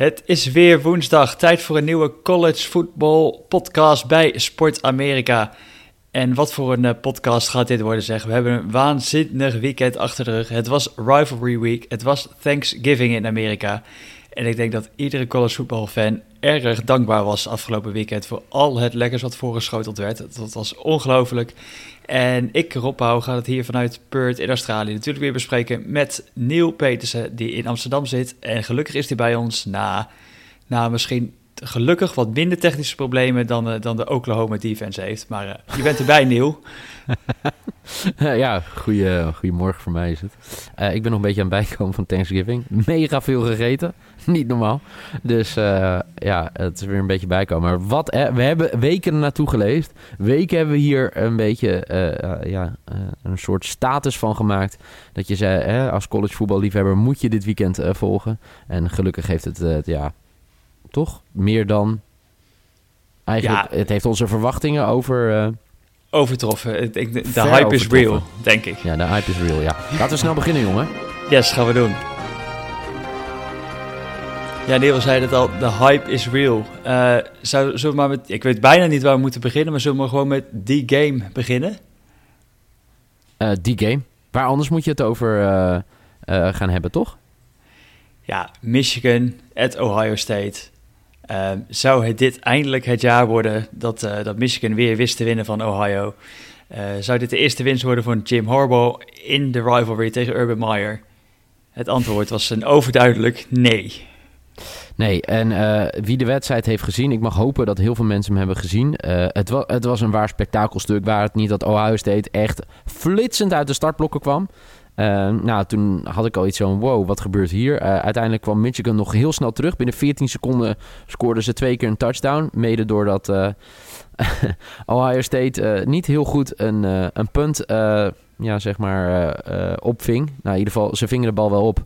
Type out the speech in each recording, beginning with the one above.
Het is weer woensdag, tijd voor een nieuwe college football podcast bij Sport Amerika. En wat voor een eh, podcast gaat dit worden, zeg. We hebben een waanzinnig weekend achter de rug. Het was Rivalry Week, het was Thanksgiving in Amerika. En ik denk dat iedere college football fan erg dankbaar was afgelopen weekend voor al het lekkers wat voorgeschoteld werd. Dat was ongelooflijk. En ik, Rob Pauw, ga het hier vanuit Perth in Australië natuurlijk weer bespreken met Neil Petersen, die in Amsterdam zit. En gelukkig is hij bij ons na, na misschien gelukkig wat minder technische problemen dan, uh, dan de Oklahoma defense heeft. Maar uh, je bent erbij, Neil. ja, goeie, goedemorgen voor mij is het. Uh, ik ben nog een beetje aan het bijkomen van Thanksgiving. Mega veel gegeten. Niet normaal. Dus ja, het is weer een beetje bijkomen. Maar wat, we hebben weken naartoe geleefd. Weken hebben we hier een beetje ja, een soort status van gemaakt. Dat je zei, als college voetballiefhebber moet je dit weekend volgen. En gelukkig heeft het, ja, toch? Meer dan. Eigenlijk, ja, het heeft onze verwachtingen over. Overtroffen. De hype is real, denk ik. Ja, de hype is real, ja. Laten we snel beginnen, jongen. Yes, gaan we doen. Ja, Neil zei het al, de hype is real. Uh, zou, zullen we maar met, ik weet bijna niet waar we moeten beginnen, maar zullen we gewoon met die game beginnen? Uh, die game? Waar anders moet je het over gaan hebben, toch? Ja, Michigan at Ohio State. Zou het dit eindelijk het jaar worden dat, dat Michigan weer wist te winnen van Ohio? Zou dit de eerste winst worden van Jim Harbaugh in de rivalry tegen Urban Meyer? Het antwoord was een overduidelijk nee. Nee, en uh, wie de wedstrijd heeft gezien, ik mag hopen dat heel veel mensen hem hebben gezien. Uh, het, het was een waar spektakelstuk waar het niet dat Ohio State echt flitsend uit de startblokken kwam. Uh, nou, toen had ik al iets van, wow, wat gebeurt hier? Uiteindelijk kwam Michigan nog heel snel terug. Binnen 14 seconden scoorden ze twee keer een touchdown. Mede doordat Ohio State niet heel goed een, een punt, ja, zeg maar, opving. Nou, in ieder geval, ze vingen de bal wel op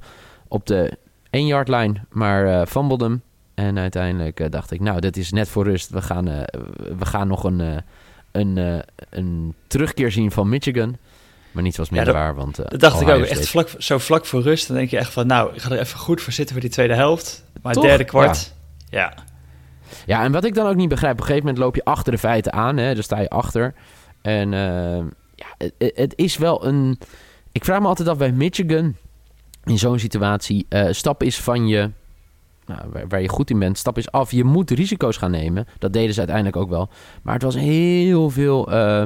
op de 1-yard lijn, maar uh, fumbled hem. En uiteindelijk dacht ik, nou, dit is net voor rust. We gaan, we gaan nog een, een, een terugkeer zien van Michigan. Maar niets was minder waar, want... Dat dacht ik ook. Echt vlak, zo vlak voor rust, dan denk je echt van... nou, ik ga er even goed voor zitten voor die tweede helft. Maar Toch? derde kwart, ja. ja. ja. en wat ik dan ook niet begrijp... op een gegeven moment loop je achter de feiten aan. Hè, dan sta je achter. En ja, het, het, is wel een... Ik vraag me altijd af bij Michigan... in zo'n situatie... Uh, stap is van je... Nou, waar, je goed in bent, stap is af. Je moet risico's gaan nemen. Dat deden ze uiteindelijk ook wel. Maar het was heel veel uh,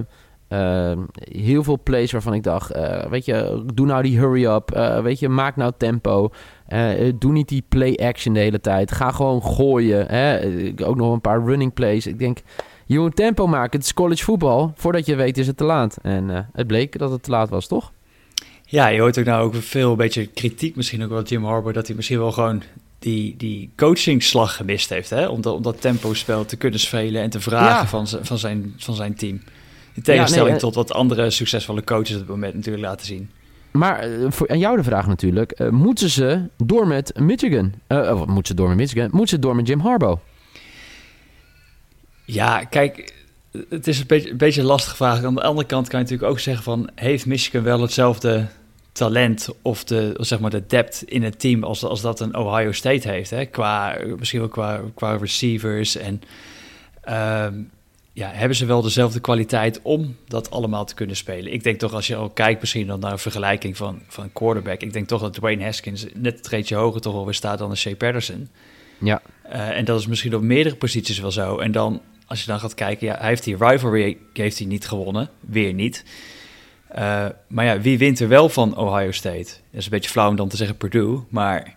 heel veel plays waarvan ik dacht, weet je, doe nou die hurry-up. Weet je, maak nou tempo. Eh, doe niet die play-action de hele tijd. Ga gewoon gooien. Hè? Ook nog een paar running plays. Ik denk, je moet tempo maken. Het is college voetbal. Voordat je weet is het te laat. En het bleek dat het te laat was, toch? Ja, je hoort ook nou ook veel een beetje kritiek misschien ook wel Jim Harbour... dat hij misschien wel gewoon die, die coachingslag gemist heeft... Hè? Om, dat, om dat tempo-spel te kunnen spelen en te vragen van, van, zijn, van zijn team. In tegenstelling eh, tot wat andere succesvolle coaches op het moment natuurlijk laten zien. Maar uh, voor, aan jou de vraag natuurlijk. Uh, moeten ze door met Michigan? Uh, of moeten ze door met Michigan? Moeten ze door met Jim Harbaugh? Ja, kijk, het is een beetje, een beetje lastige vraag. Aan de andere kant kan je natuurlijk ook zeggen van... heeft Michigan wel hetzelfde talent of de, zeg maar de depth in het team... als, als dat een Ohio State heeft? Hè? Qua, misschien wel qua, qua receivers en... Uh, ja, hebben ze wel dezelfde kwaliteit om dat allemaal te kunnen spelen? Ik denk toch, als je al kijkt misschien dan naar een vergelijking van, van quarterback... ik denk toch dat Dwayne Haskins net een treedje hoger toch alweer staat dan een Shea Patterson. Ja. Uh, en dat is misschien op meerdere posities wel zo. En dan, als je dan gaat kijken, ja, hij heeft die rivalry heeft hij niet gewonnen. Weer niet. Uh, maar ja, wie wint er wel van Ohio State? Dat is een beetje flauw om dan te zeggen Purdue, maar...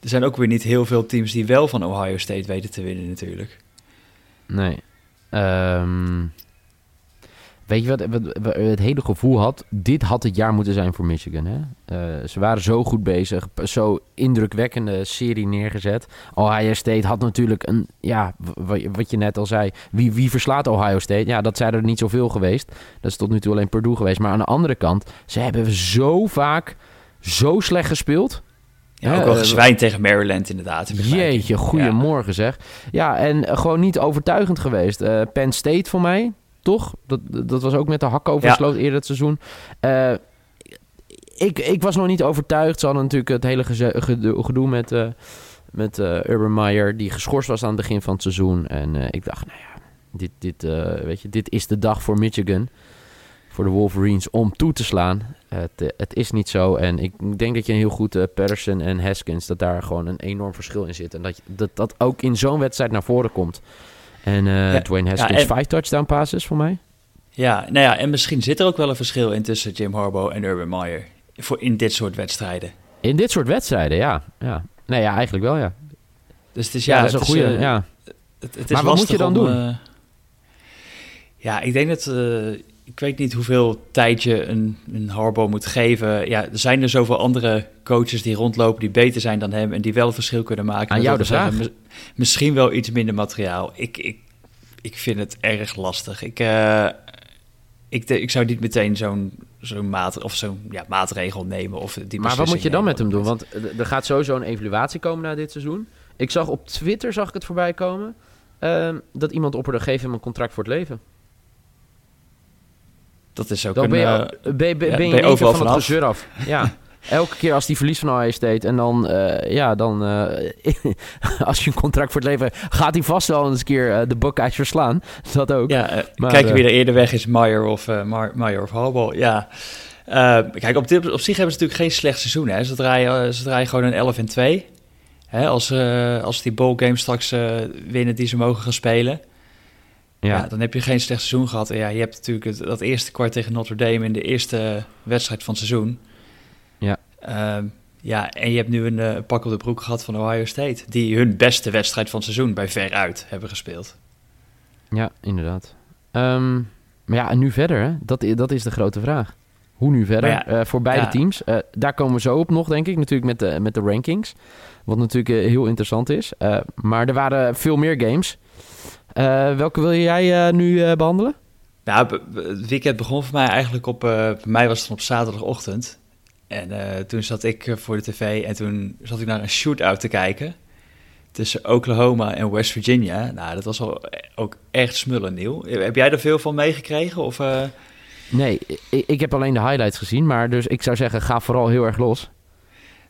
er zijn ook weer niet heel veel teams die wel van Ohio State weten te winnen natuurlijk. Nee. Um, weet je wat, wat, het hele gevoel had? Dit had het jaar moeten zijn voor Michigan. Hè? Uh, ze waren zo goed bezig, zo indrukwekkende serie neergezet. Ohio State had natuurlijk een, ja, wat je net al zei, wie, wie verslaat Ohio State? Ja, dat zijn er niet zoveel geweest. Dat is tot nu toe alleen Purdue geweest. Maar aan de andere kant, ze hebben zo vaak zo slecht gespeeld. Ja, ook wel gezwijnd tegen Maryland inderdaad. Jeetje, goedemorgen zeg. Ja, en gewoon niet overtuigend geweest. Uh, Penn State voor mij, toch? Dat, dat was ook met de hak over ja. eerder het seizoen. Uh, ik, ik was nog niet overtuigd. Ze hadden natuurlijk het hele gedoe met, uh, met Urban Meyer, die geschorst was aan het begin van het seizoen. En ik dacht, nou ja, dit, dit, weet je, dit is de dag voor Michigan voor de Wolverines om toe te slaan. Het, eh, het is niet zo. En ik denk dat je een heel goed Patterson en Haskins, dat daar gewoon een enorm verschil in zit. En dat dat, dat ook in zo'n wedstrijd naar voren komt. En uh, Dwayne Haskins, ja, vijf touchdown passes voor mij. Ja, nou ja, en misschien zit er ook wel een verschil in tussen Jim Harbaugh en Urban Meyer. Voor in dit soort wedstrijden. In dit soort wedstrijden, ja. ja. Nee, ja, eigenlijk wel, ja. Dus het is ja, dat is een goede. ja. Het, het is maar wat moet je dan doen? ja, ik denk dat ik weet niet hoeveel tijd je een, een Harbo moet geven. Ja, er zijn er zoveel andere coaches die rondlopen die beter zijn dan hem en die wel het verschil kunnen maken. Aan jou de vraag. misschien wel iets minder materiaal. Ik, ik, ik vind het erg lastig. Ik, uh, ik, ik zou niet meteen zo'n zo'n maat, of zo'n ja, maatregel nemen. Of die maar wat moet je dan met hem doen? Want er gaat sowieso een evaluatie komen na dit seizoen. Ik zag op Twitter zag ik het voorbij komen. Uh, dat iemand opperde, geef hem een contract voor het leven. Dat is ook Dan een... Ben je, uh, ben, ben, ben je, overal van het gezeur af. Ja. Elke keer als die verlies van Ohio State en dan, uh, ja, dan uh, als je een contract voor het leven gaat hij vast wel eens een keer de Buckeyes verslaan. Dat ook. Ja, maar, kijken wie er eerder weg is, Meyer of, Meyer of Hobel. Ja. kijk, op, dit, op zich hebben ze natuurlijk geen slecht seizoen. Hè. Ze, draaien, ze draaien gewoon een 11 en 2. Hè, als, als die bowl game straks winnen die ze mogen gaan spelen. Ja. dan heb je geen slecht seizoen gehad. ja, je hebt natuurlijk het, dat eerste kwart tegen Notre Dame in de eerste wedstrijd van het seizoen. Ja. Uh, ja, en je hebt nu een uh, pak op de broek gehad van Ohio State. Die hun beste wedstrijd van het seizoen bij veruit hebben gespeeld. Ja, inderdaad. Um, maar ja, en nu verder, hè? Dat, dat is de grote vraag. Hoe nu verder? Ja, uh, voor beide teams. Uh, daar komen we zo op nog, denk ik. Natuurlijk met de, met de rankings. Wat natuurlijk heel interessant is. maar er waren veel meer games. Uh, welke wil jij uh, nu uh, behandelen? Nou, het weekend begon voor mij eigenlijk op... bij mij was het op zaterdagochtend. En toen zat ik voor de tv en toen zat ik naar een shootout te kijken... tussen Oklahoma en West Virginia. Nou, dat was al ook echt smullen nieuw. Heb jij er veel van meegekregen? Of, Nee, ik, ik heb alleen de highlights gezien. Maar dus ik zou zeggen, ga vooral heel erg los.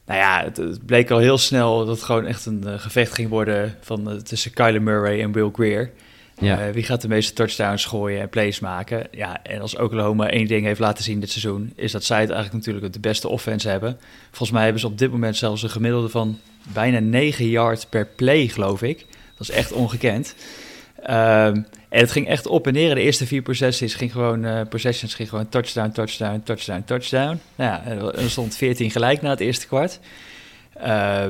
Nou ja, het, bleek al heel snel dat het gewoon echt een uh, gevecht ging worden van, uh, tussen Kyler Murray en Will Greer. Ja. Uh, wie gaat de meeste touchdowns gooien en plays maken? Ja, en als Oklahoma één ding heeft laten zien dit seizoen, is dat zij het eigenlijk natuurlijk de beste offense hebben. Volgens mij hebben ze op dit moment zelfs een gemiddelde van bijna 9 yards per play, geloof ik. Dat is echt ongekend. Um, en het ging echt op en neer. De eerste vier possessions ging gewoon, uh, ging gewoon touchdown, touchdown, touchdown, touchdown. Nou ja, er stond 14 gelijk na het eerste kwart. Uh,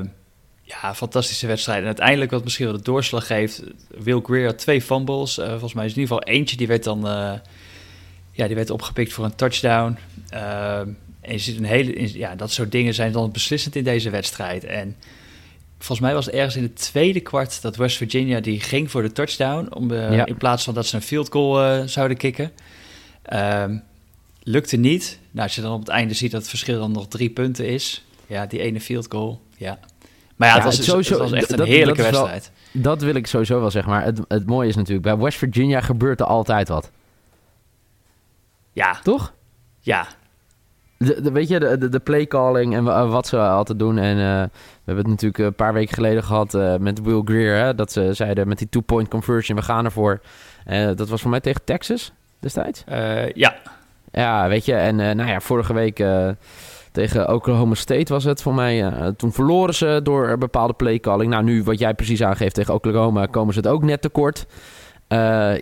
ja, fantastische wedstrijd. En uiteindelijk wat misschien wel de doorslag geeft... Will Greer had twee fumbles. Uh, volgens mij is in ieder geval eentje, die werd dan... ja, die werd opgepikt voor een touchdown. en je ziet een hele... Ja, dat soort dingen zijn dan beslissend in deze wedstrijd. En volgens mij was het ergens in het tweede kwart dat West Virginia die ging voor de touchdown. Om, uh, In plaats van dat ze een field goal uh, zouden kicken. Um, lukte niet. Nou, als je dan op het einde ziet dat het verschil dan nog drie punten is. Ja, die ene field goal. Ja. Maar ja, het, was, sowieso, het was echt een heerlijke dat wedstrijd. dat wil ik sowieso wel zeggen. Maar het, het mooie is natuurlijk, bij West Virginia gebeurt er altijd wat. Ja. Toch? Ja, de, weet je, de, de, de playcalling en wat ze altijd doen. En uh, we hebben het natuurlijk een paar weken geleden gehad uh, met Will Greer. Hè, dat ze zeiden met die two-point conversion, we gaan ervoor. Dat was voor mij tegen Texas destijds? ja. Ja, weet je. En nou ja, vorige week tegen Oklahoma State was het voor mij. toen verloren ze door bepaalde playcalling. Nou, nu wat jij precies aangeeft tegen Oklahoma, komen ze het ook net tekort. Uh,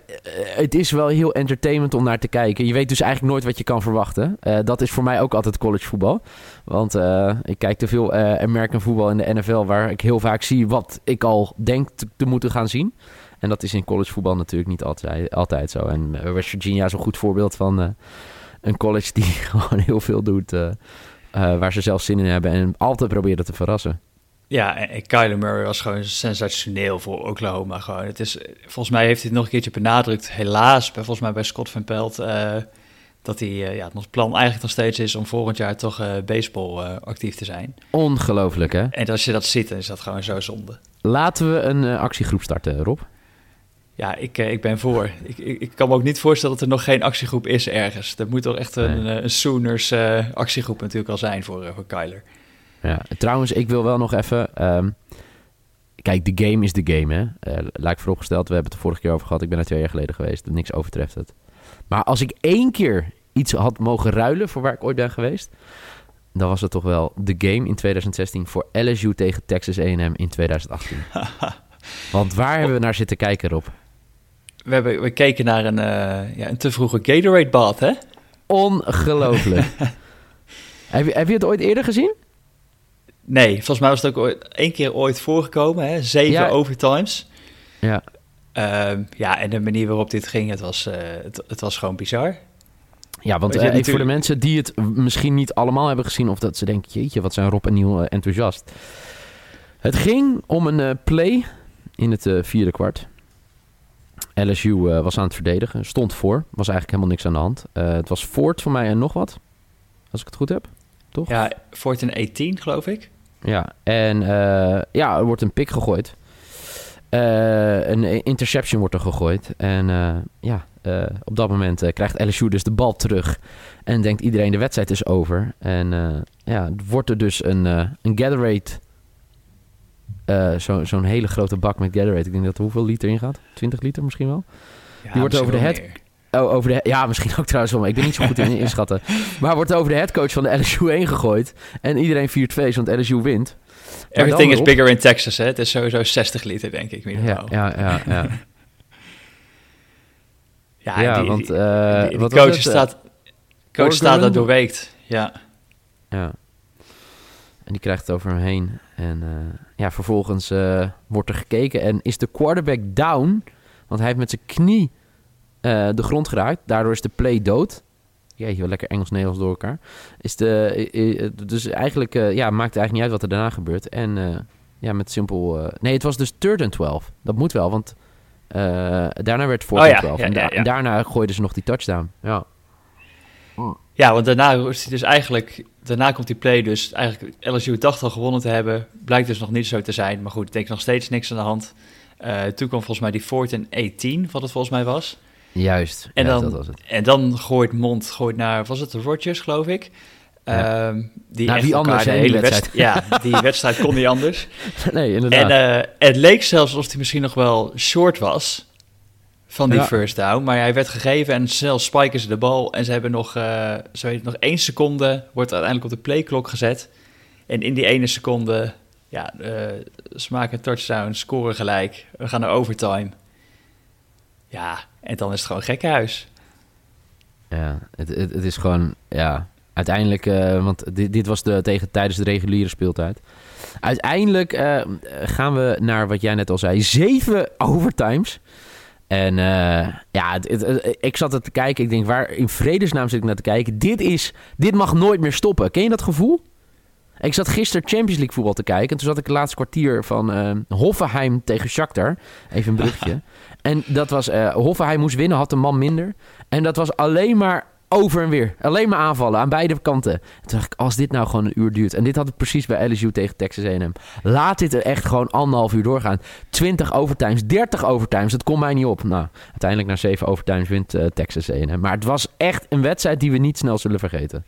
het is wel heel entertainment om naar te kijken. Je weet dus eigenlijk nooit wat je kan verwachten. Uh, dat is voor mij ook altijd collegevoetbal. Want uh, ik kijk te veel American voetbal in de NFL... waar ik heel vaak zie wat ik al denk te, te moeten gaan zien. En dat is in collegevoetbal natuurlijk niet altijd, altijd zo. En West Virginia is een goed voorbeeld van een college die gewoon heel veel doet... waar ze zelf zin in hebben en altijd proberen te verrassen. Ja, en Kyler Murray was gewoon sensationeel voor Oklahoma. Gewoon. Het is, volgens mij heeft hij het nog een keertje benadrukt. Helaas, bij, volgens mij bij Scott van Pelt... Uh, dat hij, uh, ja, het plan eigenlijk nog steeds is om volgend jaar toch uh, baseball actief te zijn. Ongelooflijk, hè? En als je dat ziet, dan is dat gewoon zo zonde. Laten we een actiegroep starten, Rob. Ja, ik, ik ben voor. Ik, ik, ik, kan me ook niet voorstellen dat er nog geen actiegroep is ergens. Er moet toch echt een, nee. een Sooners actiegroep natuurlijk al zijn voor, voor Kyler. Ja, trouwens, ik wil wel nog even. Um, kijk, de game is de game, hè. Uh, lijkt vooropgesteld, we hebben het de vorige keer over gehad. Ik ben er twee jaar geleden geweest, niks overtreft het. Maar als ik één keer iets had mogen ruilen voor waar ik ooit ben geweest... dan was het toch wel de game in 2016 voor LSU tegen Texas A&M in 2018. Want waar hebben we naar zitten kijken, Rob? We, hebben, we keken naar een, uh, ja, een te vroege Gatorade-bad, hè? Ongelooflijk. heb, je, heb je het ooit eerder gezien? Nee, volgens mij was het ook ooit, één keer ooit voorgekomen, hè? Zeven ja. overtimes. Ja. Uh, ja, en de manier waarop dit ging, het was, uh, het, het, was gewoon bizar. Ja, want uh, natuurlijk... voor de mensen die het misschien niet allemaal hebben gezien... of dat ze denken, jeetje, wat zijn Rob en Niel enthousiast. Het ging om een play in het vierde kwart. LSU was aan het verdedigen, stond voor. Was eigenlijk helemaal niks aan de hand. het was Ford voor mij en nog wat, als ik het goed heb. Toch? Ja, Ford in 18, geloof ik. Ja, en uh, ja, er wordt een pick gegooid. Uh, een interception wordt er gegooid. En uh, ja, op dat moment krijgt LSU dus de bal terug. En denkt iedereen de wedstrijd is over. En ja, wordt er dus een, een Gatorade... Zo'n zo hele grote bak met Gatorade. Ik denk dat er hoeveel liter in gaat? 20 liter misschien wel? Ja, Die wordt over de head... Oh, over de, ja, misschien ook trouwens wel. Ik ben niet zo goed in inschatten. Maar wordt over de headcoach van de LSU heen gegooid. En iedereen viert feest, want LSU wint. Everything is bigger in Texas, hè? Het is sowieso 60 liter, denk ik. Ja, ja, ja, ja. ja, ja die, want... Uh, die, die wat coach, staat, coach staat daar doorweekt, ja. Ja. En die krijgt het over hem heen. En uh, ja, vervolgens uh, wordt er gekeken en is de quarterback down... Want hij heeft met zijn knie uh, de grond geraakt. Daardoor is de play dood. Jeetje, wel lekker Engels-Nederlands door elkaar. Is de, dus eigenlijk uh, ja, maakt het eigenlijk niet uit wat er daarna gebeurt. En uh, ja, met simpel... nee, het was dus third and 12. Dat moet wel, want daarna werd fourth oh, and 12. Ja, ja, ja, en, en, daarna gooiden ze nog die touchdown. Ja. Ja, want daarna is hij dus eigenlijk... Daarna komt die play dus... Eigenlijk LSU dacht al gewonnen te hebben. Blijkt dus nog niet zo te zijn. Maar goed, ik denk nog steeds niks aan de hand. toen kwam volgens mij die fourth and 18, wat het volgens mij was. Juist, en, dan, dat was het. en dan gooit Mond gooit naar, was het de Rodgers, geloof ik? Ja. Um, die nou, wie anders de hele wedstrijd. ja, die wedstrijd kon niet anders. Nee, inderdaad. En uh, het leek zelfs alsof hij misschien nog wel short was van die ja. first down. Maar hij werd gegeven en snel spiken ze de bal. En ze hebben nog, uh, zo heet, nog één seconde, wordt uiteindelijk op de playklok gezet. En in die ene seconde, ja, uh, ze maken een touchdown, scoren gelijk. We gaan naar overtime. Ja, en dan is het gewoon gekkenhuis. Ja, het, het, het is gewoon, ja, uiteindelijk, uh, want dit, dit was de, tegen, tijdens de reguliere speeltijd. Uiteindelijk uh, gaan we naar wat jij net al zei, zeven overtimes. En uh, ja, het, het, ik zat er te kijken. Ik denk, waar in vredesnaam zit ik naar te kijken? Dit, is, dit mag nooit meer stoppen. Ken je dat gevoel? Ik zat gisteren Champions League voetbal te kijken. En toen zat ik het laatste kwartier van uh, Hoffenheim tegen Shakhtar. Even een brugje. en dat was... Uh, Hoffenheim moest winnen, had een man minder. En dat was alleen maar over en weer. Alleen maar aanvallen aan beide kanten. En toen dacht ik, als dit nou gewoon een uur duurt... En dit had het precies bij LSU tegen Texas A&M. Laat dit er echt gewoon anderhalf uur doorgaan. 20 overtimes, 30 overtimes. Dat kon mij niet op. Nou, uiteindelijk na 7 overtimes wint uh, Texas A&M. Maar het was echt een wedstrijd die we niet snel zullen vergeten.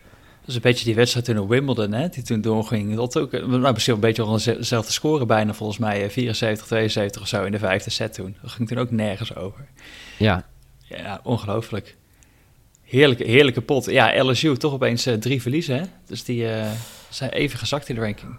Is een beetje die wedstrijd toen op Wimbledon, hè, die toen doorging. Dat ook, nou, misschien een beetje al dezelfde score bijna, volgens mij. 74, eh, 72 of zo in de vijfde set toen. Dat ging toen ook nergens over. Ja. Ja, ongelooflijk. Heerlijke, heerlijke pot. Ja, LSU toch opeens uh, drie verliezen, hè? Dus die uh, zijn even gezakt in de ranking.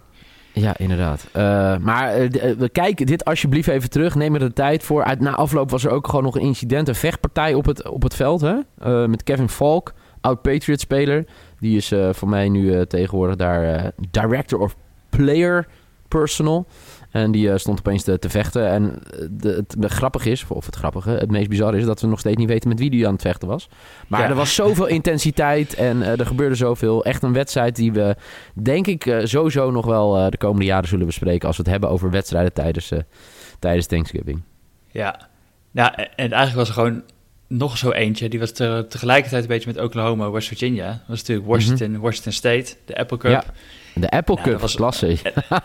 Ja, inderdaad. Uh, maar uh, kijk dit alsjeblieft even terug. Neem er de tijd voor. Uit, na afloop was er ook gewoon nog een incident, een vechtpartij op het, op het veld. Hè? Uh, met Kevin Falk, oud-Patriot-speler. Die is uh, voor mij nu uh, tegenwoordig daar uh, Director of Player Personal. En die stond opeens te, te vechten. En de, het, de, grappig is, of het grappige, het meest bizarre is dat we nog steeds niet weten met wie die aan het vechten was. Maar ja. er was zoveel intensiteit en er gebeurde zoveel. Echt een wedstrijd die we, denk ik, sowieso nog wel de komende jaren zullen bespreken. Als we het hebben over wedstrijden tijdens, tijdens Thanksgiving. Ja, nou, en eigenlijk was er gewoon nog zo eentje. Die was te, tegelijkertijd een beetje met Oklahoma, West Virginia. Dat was natuurlijk Washington, mm-hmm. Washington State, de Apple Cup. Ja, de Apple nou, Cup was klasse. En,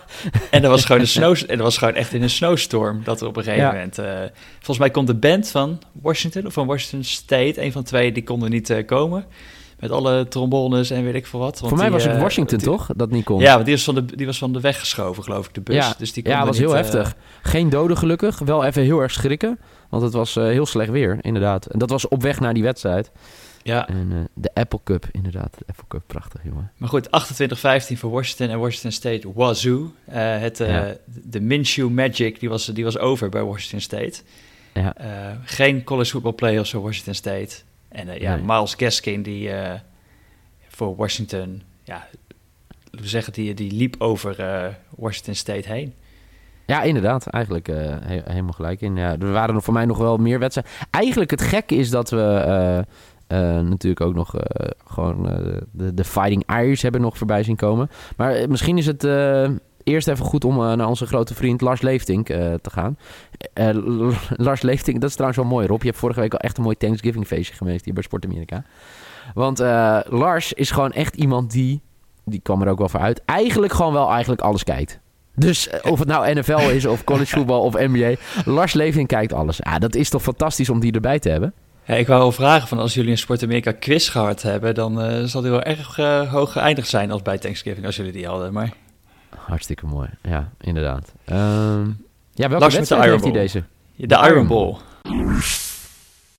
en dat was gewoon een snow, en dat was gewoon echt in een snowstorm dat er op een gegeven ja. moment. Uh, volgens mij kon de band van Washington of van Washington State, een van twee, die konden niet uh, komen. met alle trombones en weet ik veel wat. Want Voor mij die, was het eh, Washington, die- toch? Dat niet kon. Ja, want die was, van de, die was van de weg geschoven, geloof ik, de bus. ja, dus die ja konden was niet, heel eh, heftig. Geen doden gelukkig. Wel even heel erg schrikken. Want het was eh, heel slecht weer, inderdaad. En dat was op weg naar die wedstrijd. ja, En eh, de Apple Cup, inderdaad. De Apple Cup, prachtig, jongen. maar goed, 28-15 voor Washington en Washington State Wazoo. Eh, het, Ja. De Minshew Magic, die was, die was over bij Washington State. Ja. Geen college football playoffs voor Washington State. En ja. Miles Gaskin, die voor Washington, ja, we zeggen, die, die liep over Washington State heen. Ja, inderdaad. Eigenlijk eh, he- helemaal gelijk in. Ja, er waren voor mij nog wel meer wedstrijden. Eigenlijk het gekke is dat we eh, eh, natuurlijk ook nog gewoon de, de Fighting Irish hebben nog voorbij zien komen. Maar misschien is het eerst even goed om naar onze grote vriend Lars Leeftink te gaan. Lars Leeftink, dat is trouwens wel mooi Rob. Je hebt vorige week al echt een mooi Thanksgiving feestje geweest hier bij Sport Amerika. Want Lars is gewoon echt iemand die, die kwam er ook wel voor uit, eigenlijk gewoon wel eigenlijk alles kijkt. Dus eh, of het nou NFL is of college voetbal of NBA, Lars Levin kijkt alles. Ah, dat is toch fantastisch om die erbij te hebben? Ja, ik wou wel vragen van als jullie een Sport Amerika quiz gehad hebben, dan eh, zal die wel erg eh, hoog geëindigd zijn als bij Thanksgiving, als jullie die hadden. Maar Hartstikke mooi. Ja, inderdaad. Ehm, ja, welke Lars wedstrijd heeft hij Iron deze? de Iron Bowl.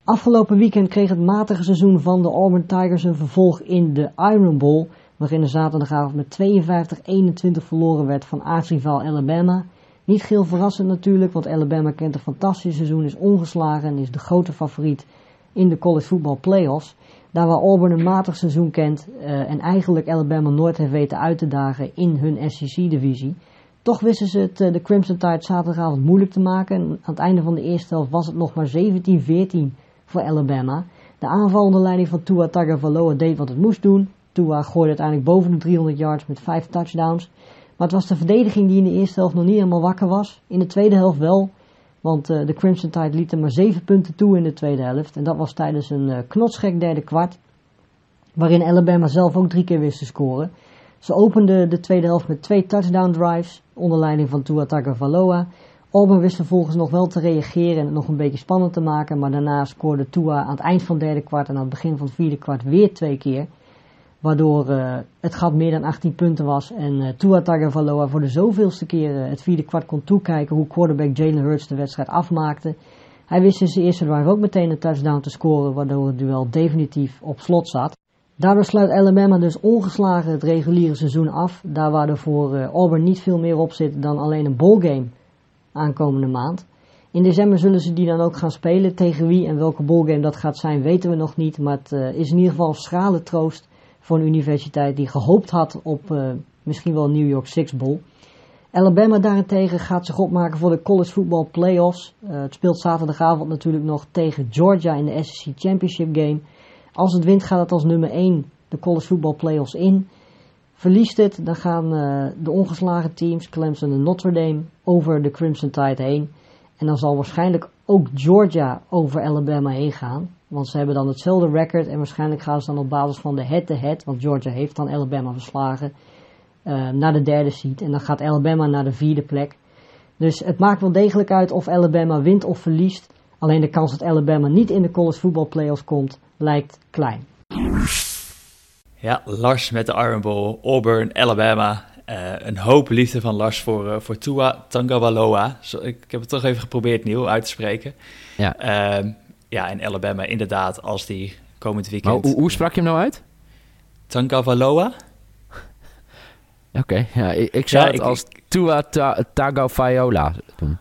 Afgelopen weekend kreeg het matige seizoen van de Auburn Tigers een vervolg in de Iron Bowl, waarin zaterdagavond met 52-21 verloren werd van aartsrivaal Alabama. Niet geheel verrassend natuurlijk, want Alabama kent een fantastisch seizoen, is ongeslagen en is de grote favoriet in de college football playoffs. Daar waar Auburn een matig seizoen kent eh, en eigenlijk Alabama nooit heeft weten uit te dagen in hun SEC-divisie. Toch wisten ze het eh, de Crimson Tide zaterdagavond moeilijk te maken. En aan het einde van de eerste helft was het nog maar 17-14 voor Alabama. De aanval onder leiding van Tua Tagovailoa deed wat het moest doen. Tua gooide uiteindelijk boven de 300 yards met 5 touchdowns. Maar het was de verdediging die in de eerste helft nog niet helemaal wakker was. In de tweede helft wel. Want eh, de Crimson Tide liet er maar 7 punten toe in de tweede helft. En dat was tijdens een eh, knotsgek derde kwart. Waarin Alabama zelf ook drie keer wist te scoren. Ze openden de tweede helft met twee touchdown drives. Onder leiding van Tua Tagovailoa. Auburn wist vervolgens nog wel te reageren en het nog een beetje spannend te maken. Maar daarna scoorde Tua aan het eind van het derde kwart en aan het begin van het vierde kwart weer twee keer. Waardoor eh, het gat meer dan 18 punten was. En eh Tua Tagovailoa voor de zoveelste keer eh, het vierde kwart kon toekijken hoe quarterback Jalen Hurts de wedstrijd afmaakte. Hij wist in zijn eerste drive ook meteen een touchdown te scoren, waardoor het duel definitief op slot zat. Daardoor sluit Alabama dus ongeslagen het reguliere seizoen af. Daar waar er voor Auburn niet veel meer op zit dan alleen een bowlgame aankomende maand. In december zullen ze die dan ook gaan spelen. Tegen wie en welke bowlgame dat gaat zijn weten we nog niet. Maar het is in ieder geval schrale troost voor een universiteit die gehoopt had op eh, misschien wel New York Six Bowl. Alabama daarentegen gaat zich opmaken voor de college football playoffs. Eh, het speelt zaterdagavond natuurlijk nog tegen Georgia in de SEC Championship game. Als het wint gaat het als nummer 1 de college football playoffs in. Verliest het, dan gaan eh, de ongeslagen teams, Clemson en Notre Dame, over de Crimson Tide heen. En dan zal waarschijnlijk ook Georgia over Alabama heen gaan. Want ze hebben dan hetzelfde record en waarschijnlijk gaan ze dan op basis van de head-to-head, want Georgia heeft dan Alabama verslagen, eh, naar de derde seed. En dan gaat Alabama naar de vierde plek. Dus het maakt wel degelijk uit of Alabama wint of verliest. Alleen de kans dat Alabama niet in de college football playoffs komt, lijkt klein. Ja, Lars met de Iron Bowl, Auburn, Alabama. Eh, een hoop liefde van Lars voor, eh, voor Tua. Zo, ik, ik heb het toch even geprobeerd nieuw uit te spreken. Ja. Ehm, ja, en Alabama inderdaad, als die komend Maar weekend... hoe, hoe sprak je hem nou uit? Tagovailoa? Oké, ja, ik, ik zou Ja, het ik- als Tua ta, Tagovailoa doen.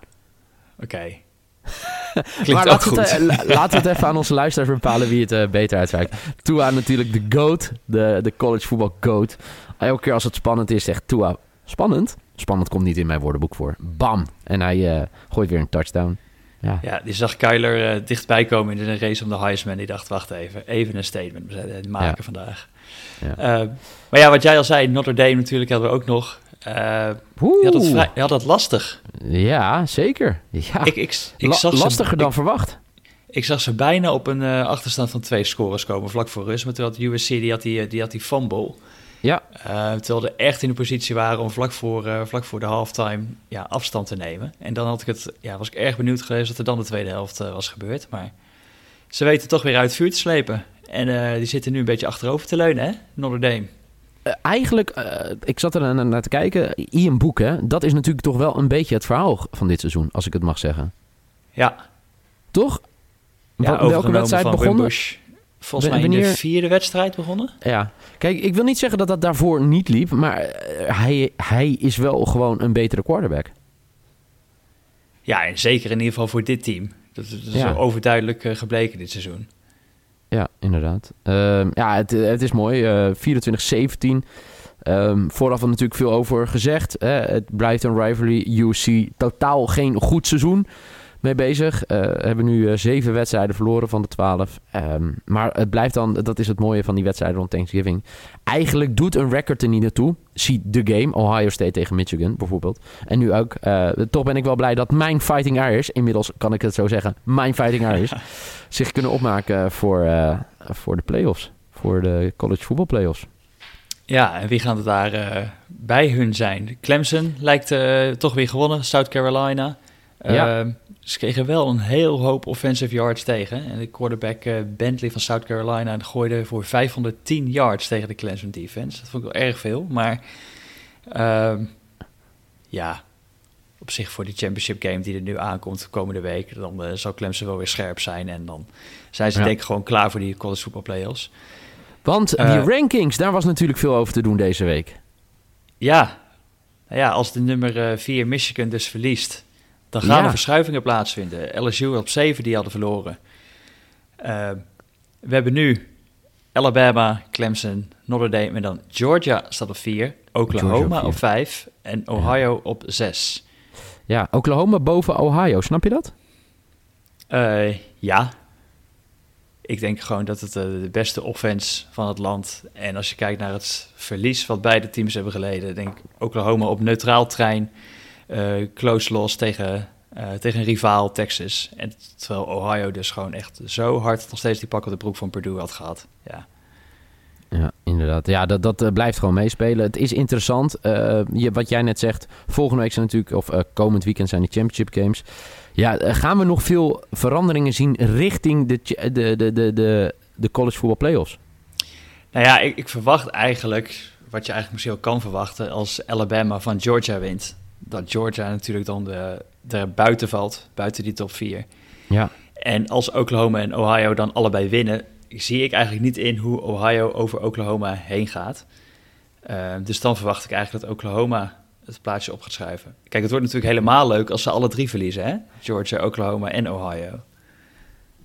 Oké. maar laten we, het, eh, het even aan onze luisteraars bepalen wie het eh, beter uitspraakt. Tua natuurlijk de GOAT, de, de college voetbal GOAT. Elke keer als het spannend is, zegt Tua, spannend? Spannend komt niet in mijn woordenboek voor. Bam! En hij eh, gooit weer een touchdown. Ja, Ja, die zag Kyler eh, dichtbij komen in de race om de Heisman. Die dacht, wacht even, even een statement eh, maken Ja. vandaag. Ja. Eh, maar ja, wat jij al zei, Notre Dame natuurlijk hadden we ook nog. Eh die, had het vrij, die had het lastig. ja zeker. Ja. Ik, ik, ik, La- zag ze, lastiger dan ik, verwacht. ik zag ze bijna op een achterstand van twee scores komen, vlak voor rust. Maar toen had USC, die had die, die, had die fumble. Ja, Eh, terwijl ze echt in de positie waren om vlak voor, eh, vlak voor de halftime ja, afstand te nemen. En dan had ik het, ja, was ik erg benieuwd geweest wat er dan de tweede helft eh, was gebeurd. Maar ze weten toch weer uit het vuur te slepen. En die zitten nu een beetje achterover te leunen, hè? Notre Dame. Eigenlijk, ik zat er naar, naar te kijken. Ian Boek, hè? Dat is natuurlijk toch wel een beetje het verhaal van dit seizoen, als ik het mag zeggen. Ja. Toch? Ja, welke wedstrijd begonnen? Volgens mij in de vierde wedstrijd begonnen. Ja, kijk, ik wil niet zeggen dat dat daarvoor niet liep, maar hij, hij is wel gewoon een betere quarterback. Ja, en zeker in ieder geval voor dit team. Dat, dat is ja. overduidelijk uh, gebleken dit seizoen. Ja, inderdaad. Uh, ja, het, het is mooi. Uh, 24-17. Um, vooraf er natuurlijk veel over gezegd. Hè? Het blijft een rivalry. UC totaal geen goed seizoen mee bezig. Uh, hebben nu uh, zeven wedstrijden verloren van de twaalf. Um, maar het blijft dan, dat is het mooie van die wedstrijden rond Thanksgiving. Eigenlijk doet een record er niet naartoe. Zie de game, Ohio State tegen Michigan bijvoorbeeld. En nu ook. Uh, toch ben ik wel blij dat mijn Fighting Irish, inmiddels kan ik het zo zeggen, mijn Fighting Irish, zich kunnen opmaken voor, voor de playoffs. Voor de college voetbal playoffs. Ja, en wie gaan er daar bij hun zijn? Clemson lijkt toch weer gewonnen, South Carolina. Ja. Ehm, ze kregen wel een heel hoop offensive yards tegen. En de quarterback uh, Bentley van South Carolina gooide voor 510 yards tegen de Clemson defense. Dat vond ik wel erg veel. Maar uh, ja, op zich voor die championship game die er nu aankomt de komende week... dan uh, zal Clemson wel weer scherp zijn. En dan zijn ze denk ik gewoon klaar voor die college football playoffs. Want die eh, rankings, daar was natuurlijk veel over te doen deze week. Ja, nou ja als de nummer 4 Michigan dus verliest dan gaan er verschuivingen plaatsvinden. LSU op 7, die hadden verloren. Uh, we hebben nu Alabama, Clemson, Notre Dame en dan Georgia staat op 4. Oklahoma op 5 en Ohio op 6. Ja, Oklahoma boven Ohio, snap je dat? Uh, ja. Ik denk gewoon dat het uh, de beste offense van het land. En als je kijkt naar het verlies wat beide teams hebben geleden, denk ik Oklahoma op neutraal trein close loss tegen, uh, tegen een rivaal Texas. En terwijl Ohio dus gewoon echt zo hard nog steeds die pak op de broek van Purdue had gehad. Ja. Ja, inderdaad. Ja, dat, dat uh, blijft gewoon meespelen. Het is interessant. je, wat jij net zegt, volgende week zijn natuurlijk, of komend weekend zijn de championship games. Ja, gaan we nog veel veranderingen zien richting de, de, de, de, de, de college football playoffs? Nou ja, ik, ik verwacht eigenlijk, wat je eigenlijk misschien ook kan verwachten, als Alabama van Georgia wint dat Georgia natuurlijk dan de, de buiten valt, buiten die top 4. Ja. En als Oklahoma en Ohio dan allebei winnen, zie ik eigenlijk niet in hoe Ohio over Oklahoma heen gaat. Uh, dus dan verwacht ik eigenlijk dat Oklahoma het plaatsje op gaat schuiven. Kijk, het wordt natuurlijk helemaal leuk als ze alle drie verliezen, hè? Georgia, Oklahoma en Ohio.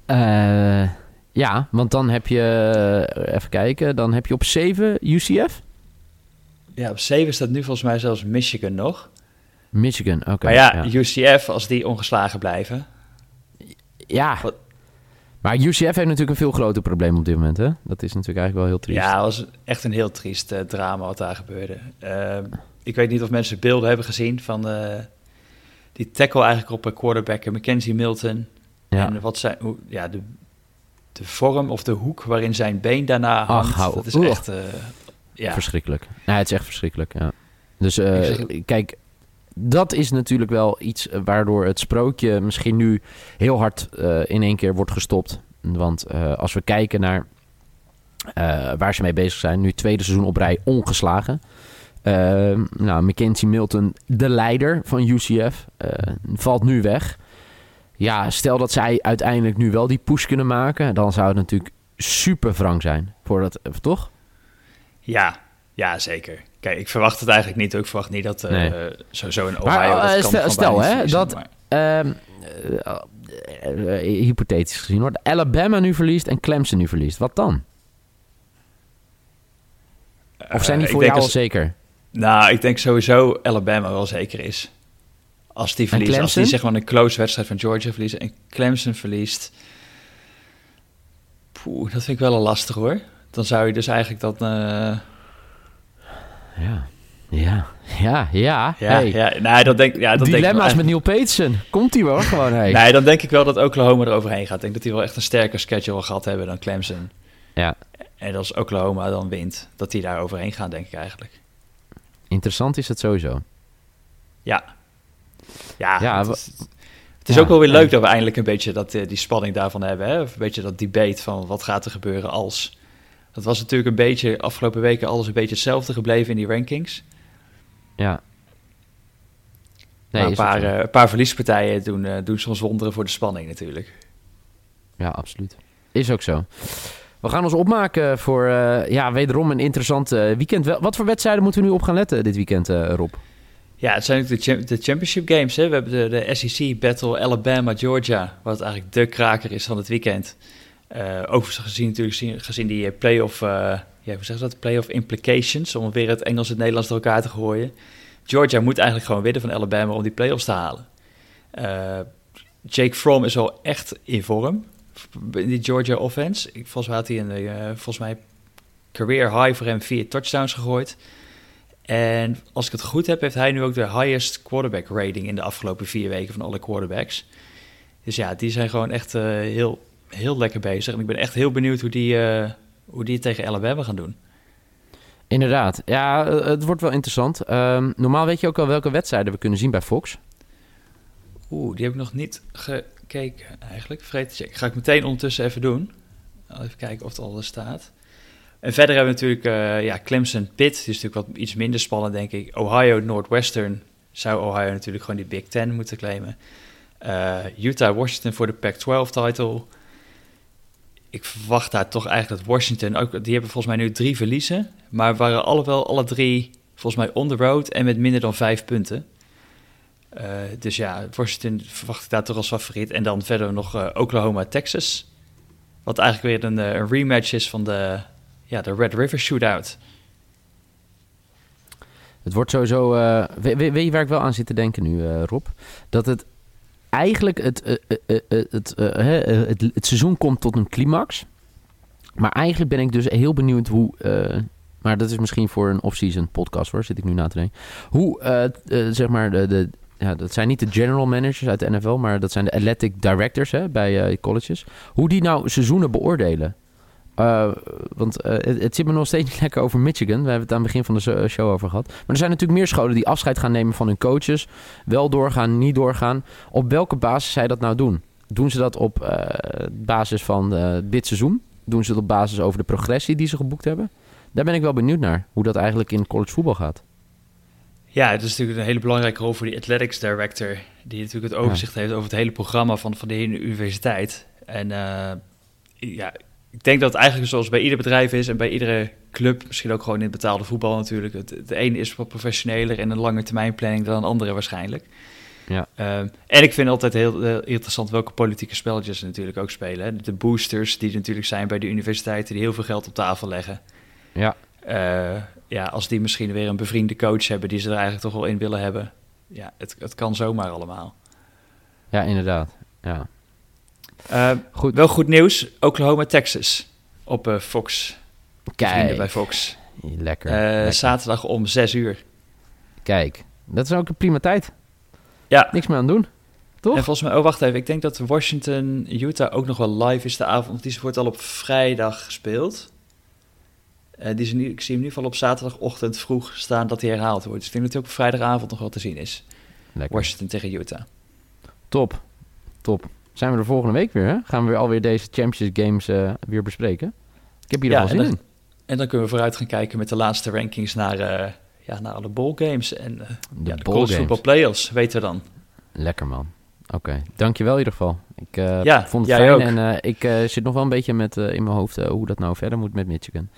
Uh, ja, want dan heb je, eh, even kijken, dan heb je op 7 UCF. Ja, op 7 staat nu volgens mij zelfs Michigan nog. Michigan, oké. maar ja, UCF, als die ongeslagen blijven. Ja. Maar UCF heeft natuurlijk een veel groter probleem op dit moment, hè? Dat is natuurlijk eigenlijk wel heel triest. Ja, het was echt een heel triest uh, drama wat daar gebeurde. Uh, ik weet niet of mensen beelden hebben gezien van uh, die tackle eigenlijk op een quarterback, Mackenzie Milton. Ja. En wat zijn, hoe, ja, de, de vorm of de hoek waarin zijn been daarna hangt. Ach, dat is echt... Eh, ja. Verschrikkelijk. Nee, het is echt verschrikkelijk, ja. Dus kijk, dat is natuurlijk wel iets eh, waardoor het sprookje misschien nu heel hard uh, in één keer wordt gestopt. Want uh, als we kijken naar waar ze mee bezig zijn, nu tweede seizoen op rij ongeslagen. nou, Mackenzie Milton, de leider van UCF, valt nu weg. Ja, stel dat zij uiteindelijk nu wel die push kunnen maken, dan zou het natuurlijk super wrang zijn. Voor dat, toch? Ja, ja, zeker. Kijk, ik verwacht het eigenlijk niet. Ik verwacht niet dat uh, nee. sowieso in Ohio... Maar, uh, stel, stel hè, dat... Hypothetisch gezien hoor. Alabama nu verliest en Clemson nu verliest. Wat dan? Of zijn die voor jou al zeker? Nou, ik denk sowieso Alabama wel zeker is. Als die verliest, als die zeg maar een close wedstrijd van Georgia verliezen en Clemson verliest... Poeh, dat vind ik wel een lastig hoor. Dan zou je dus eigenlijk dat ja. Ja, ja, ja. Ja, hey. ja nou, dat denk, ja, dat Dilemma's denk met Neil Peterson. Komt hij wel gewoon, hey. Nee, dan denk ik wel dat Oklahoma er overheen gaat. Ik denk dat die wel echt een sterker schedule gehad hebben dan Clemson. Ja. En als Oklahoma dan wint, dat die daar overheen gaan, denk ik eigenlijk. Interessant is het sowieso. Ja. Ja, ja het, is, het Het is Ja, ook wel weer leuk dat we eindelijk een beetje dat, eh, die spanning daarvan hebben. Hè? Of een beetje dat debate van wat gaat er gebeuren als. Dat was natuurlijk een beetje afgelopen weken alles een beetje hetzelfde gebleven in die rankings. Ja. maar een paar, eh, een paar verliespartijen doen, eh, doen soms wonderen voor de spanning natuurlijk. Ja, absoluut. Is ook zo. We gaan ons opmaken voor eh, ja, wederom een interessant weekend. Wat voor wedstrijden moeten we nu op gaan letten dit weekend, Rob? Ja, het zijn ook de, cham- de championship games. Hè? We hebben de, de SEC Battle Alabama-Georgia, wat eigenlijk de kraker is van het weekend. Eh ook gezien, natuurlijk, gezien, die eh, playoff, eh ja, hoe zeg je dat? Playoff implications, om weer het Engels en Nederlands door elkaar te gooien. Georgia moet eigenlijk gewoon winnen van Alabama om die playoffs te halen. Jake Fromm is al echt in vorm in die Georgia offense. Ik, volgens mij had hij een eh, volgens mij career high voor hem vier touchdowns gegooid. En als ik het goed heb, heeft hij nu ook de highest quarterback rating in de afgelopen vier weken van alle quarterbacks. Dus ja, die zijn gewoon echt heel, heel lekker bezig. En ik ben echt heel benieuwd hoe die, eh, hoe die het tegen Alabama gaan doen. Inderdaad. Ja, eh, het wordt wel interessant. Ehm, normaal weet je ook al welke wedstrijden we kunnen zien bij Fox. Oeh, die heb ik nog niet gekeken eigenlijk. Vergeet te checken. Ga ik meteen ondertussen even doen. Even kijken of het al er staat. En verder hebben we natuurlijk eh, ja, Clemson Pitt. Die is natuurlijk wat iets minder spannend, denk ik. Ohio Northwestern zou Ohio natuurlijk gewoon die Big Ten moeten claimen. Utah Washington voor de Pac-12 title. Ik verwacht daar toch eigenlijk dat Washington ook. Die hebben volgens mij nu drie verliezen. Maar waren alle wel alle drie volgens mij on the road en met minder dan vijf punten. Eh, dus ja, Washington verwacht ik daar toch als favoriet. En dan verder nog eh, Oklahoma, Texas. Wat eigenlijk weer een, eh, een rematch is van de, ja, de Red River Shootout. Het wordt sowieso... we- we- weet je waar ik wel aan zit te denken nu, Rob? Dat het eigenlijk... Het, eh, eh, eh, het, het, het seizoen komt tot een climax. Maar eigenlijk ben ik dus heel benieuwd hoe... maar dat is misschien voor een off-season podcast hoor, zit ik nu na te denken. Hoe, zeg maar, de, de, ja, dat zijn niet de general managers uit de NFL, maar dat zijn de athletic directors hè, bij colleges. Hoe die nou seizoenen beoordelen. Eh, want eh, het, het zit me nog steeds niet lekker over Michigan. We hebben het aan het begin van de show over gehad. Maar er zijn natuurlijk meer scholen die afscheid gaan nemen van hun coaches. Wel doorgaan, niet doorgaan. Op welke basis zij dat nou doen? Doen ze dat op eh, basis van dit seizoen? Doen ze dat op basis over de progressie die ze geboekt hebben? Daar ben ik wel benieuwd naar. Hoe dat eigenlijk in college voetbal gaat. Ja, het is natuurlijk een hele belangrijke rol voor die athletics director. Die natuurlijk het overzicht heeft over het hele programma van, van de hele universiteit. En ja, ik denk dat het eigenlijk zoals bij ieder bedrijf is en bij iedere club, misschien ook gewoon in het betaalde voetbal natuurlijk. Het, het ene is wat professioneler en een lange termijn planning dan een andere waarschijnlijk. Ja. Ehm, en ik vind altijd heel, heel interessant welke politieke spelletjes ze natuurlijk ook spelen. Hè. De boosters die er natuurlijk zijn bij de universiteiten die heel veel geld op tafel leggen. Ja. Eh, ja, als die misschien weer een bevriende coach hebben die ze er eigenlijk toch wel in willen hebben. Ja, het, het kan zomaar allemaal. Ja, inderdaad. Ja. Eh, Goed. Wel goed nieuws, Oklahoma, Texas op eh, Fox. Vrienden bij Kijk. Fox. Lekker. Eh, lekker. zaterdag om 6 uur. Kijk. Dat is ook een prima tijd. Ja. Niks meer aan doen. Toch? En volgens mij, oh wacht even, ik denk dat Washington, Utah ook nog wel live is de avond. Want die wordt al op vrijdag gespeeld. Die is nu, ik zie hem in ieder geval op zaterdagochtend vroeg staan dat hij herhaald wordt. Dus ik denk dat hij ook op vrijdagavond nog wel te zien is. Lekker. Washington tegen Utah. Top. Top. Zijn we er volgende week weer, hè? Gaan we weer alweer deze Champions Games eh, weer bespreken? Ik heb hier Ja, en zin dan- in. En dan kunnen we vooruit gaan kijken met de laatste rankings naar, eh, ja, naar alle bowl games en eh, De ja, de college football playoffs, weten we dan. Lekker, man. Oké. Dankjewel in ieder geval. Ik Ja, vond het fijn. ook. En ik zit nog wel een beetje met, in mijn hoofd hoe dat nou verder moet met Michigan.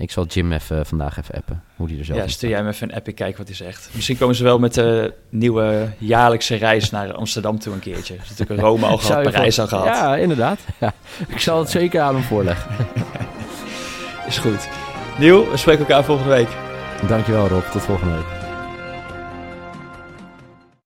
Ik zal Jim even, eh, vandaag even appen. Hoe die er zelf Ja, stuur jij me even een app, ik kijk wat hij zegt. Misschien komen ze wel met de nieuwe jaarlijkse reis naar Amsterdam toe een keertje. Ze hebben natuurlijk Rome al gehad, Parijs al gehad. Ja, inderdaad. Ja. Ik zal het zeker aan hem voorleggen. Is goed. Nieuw, we spreken elkaar volgende week. Dankjewel Rob. Tot volgende week.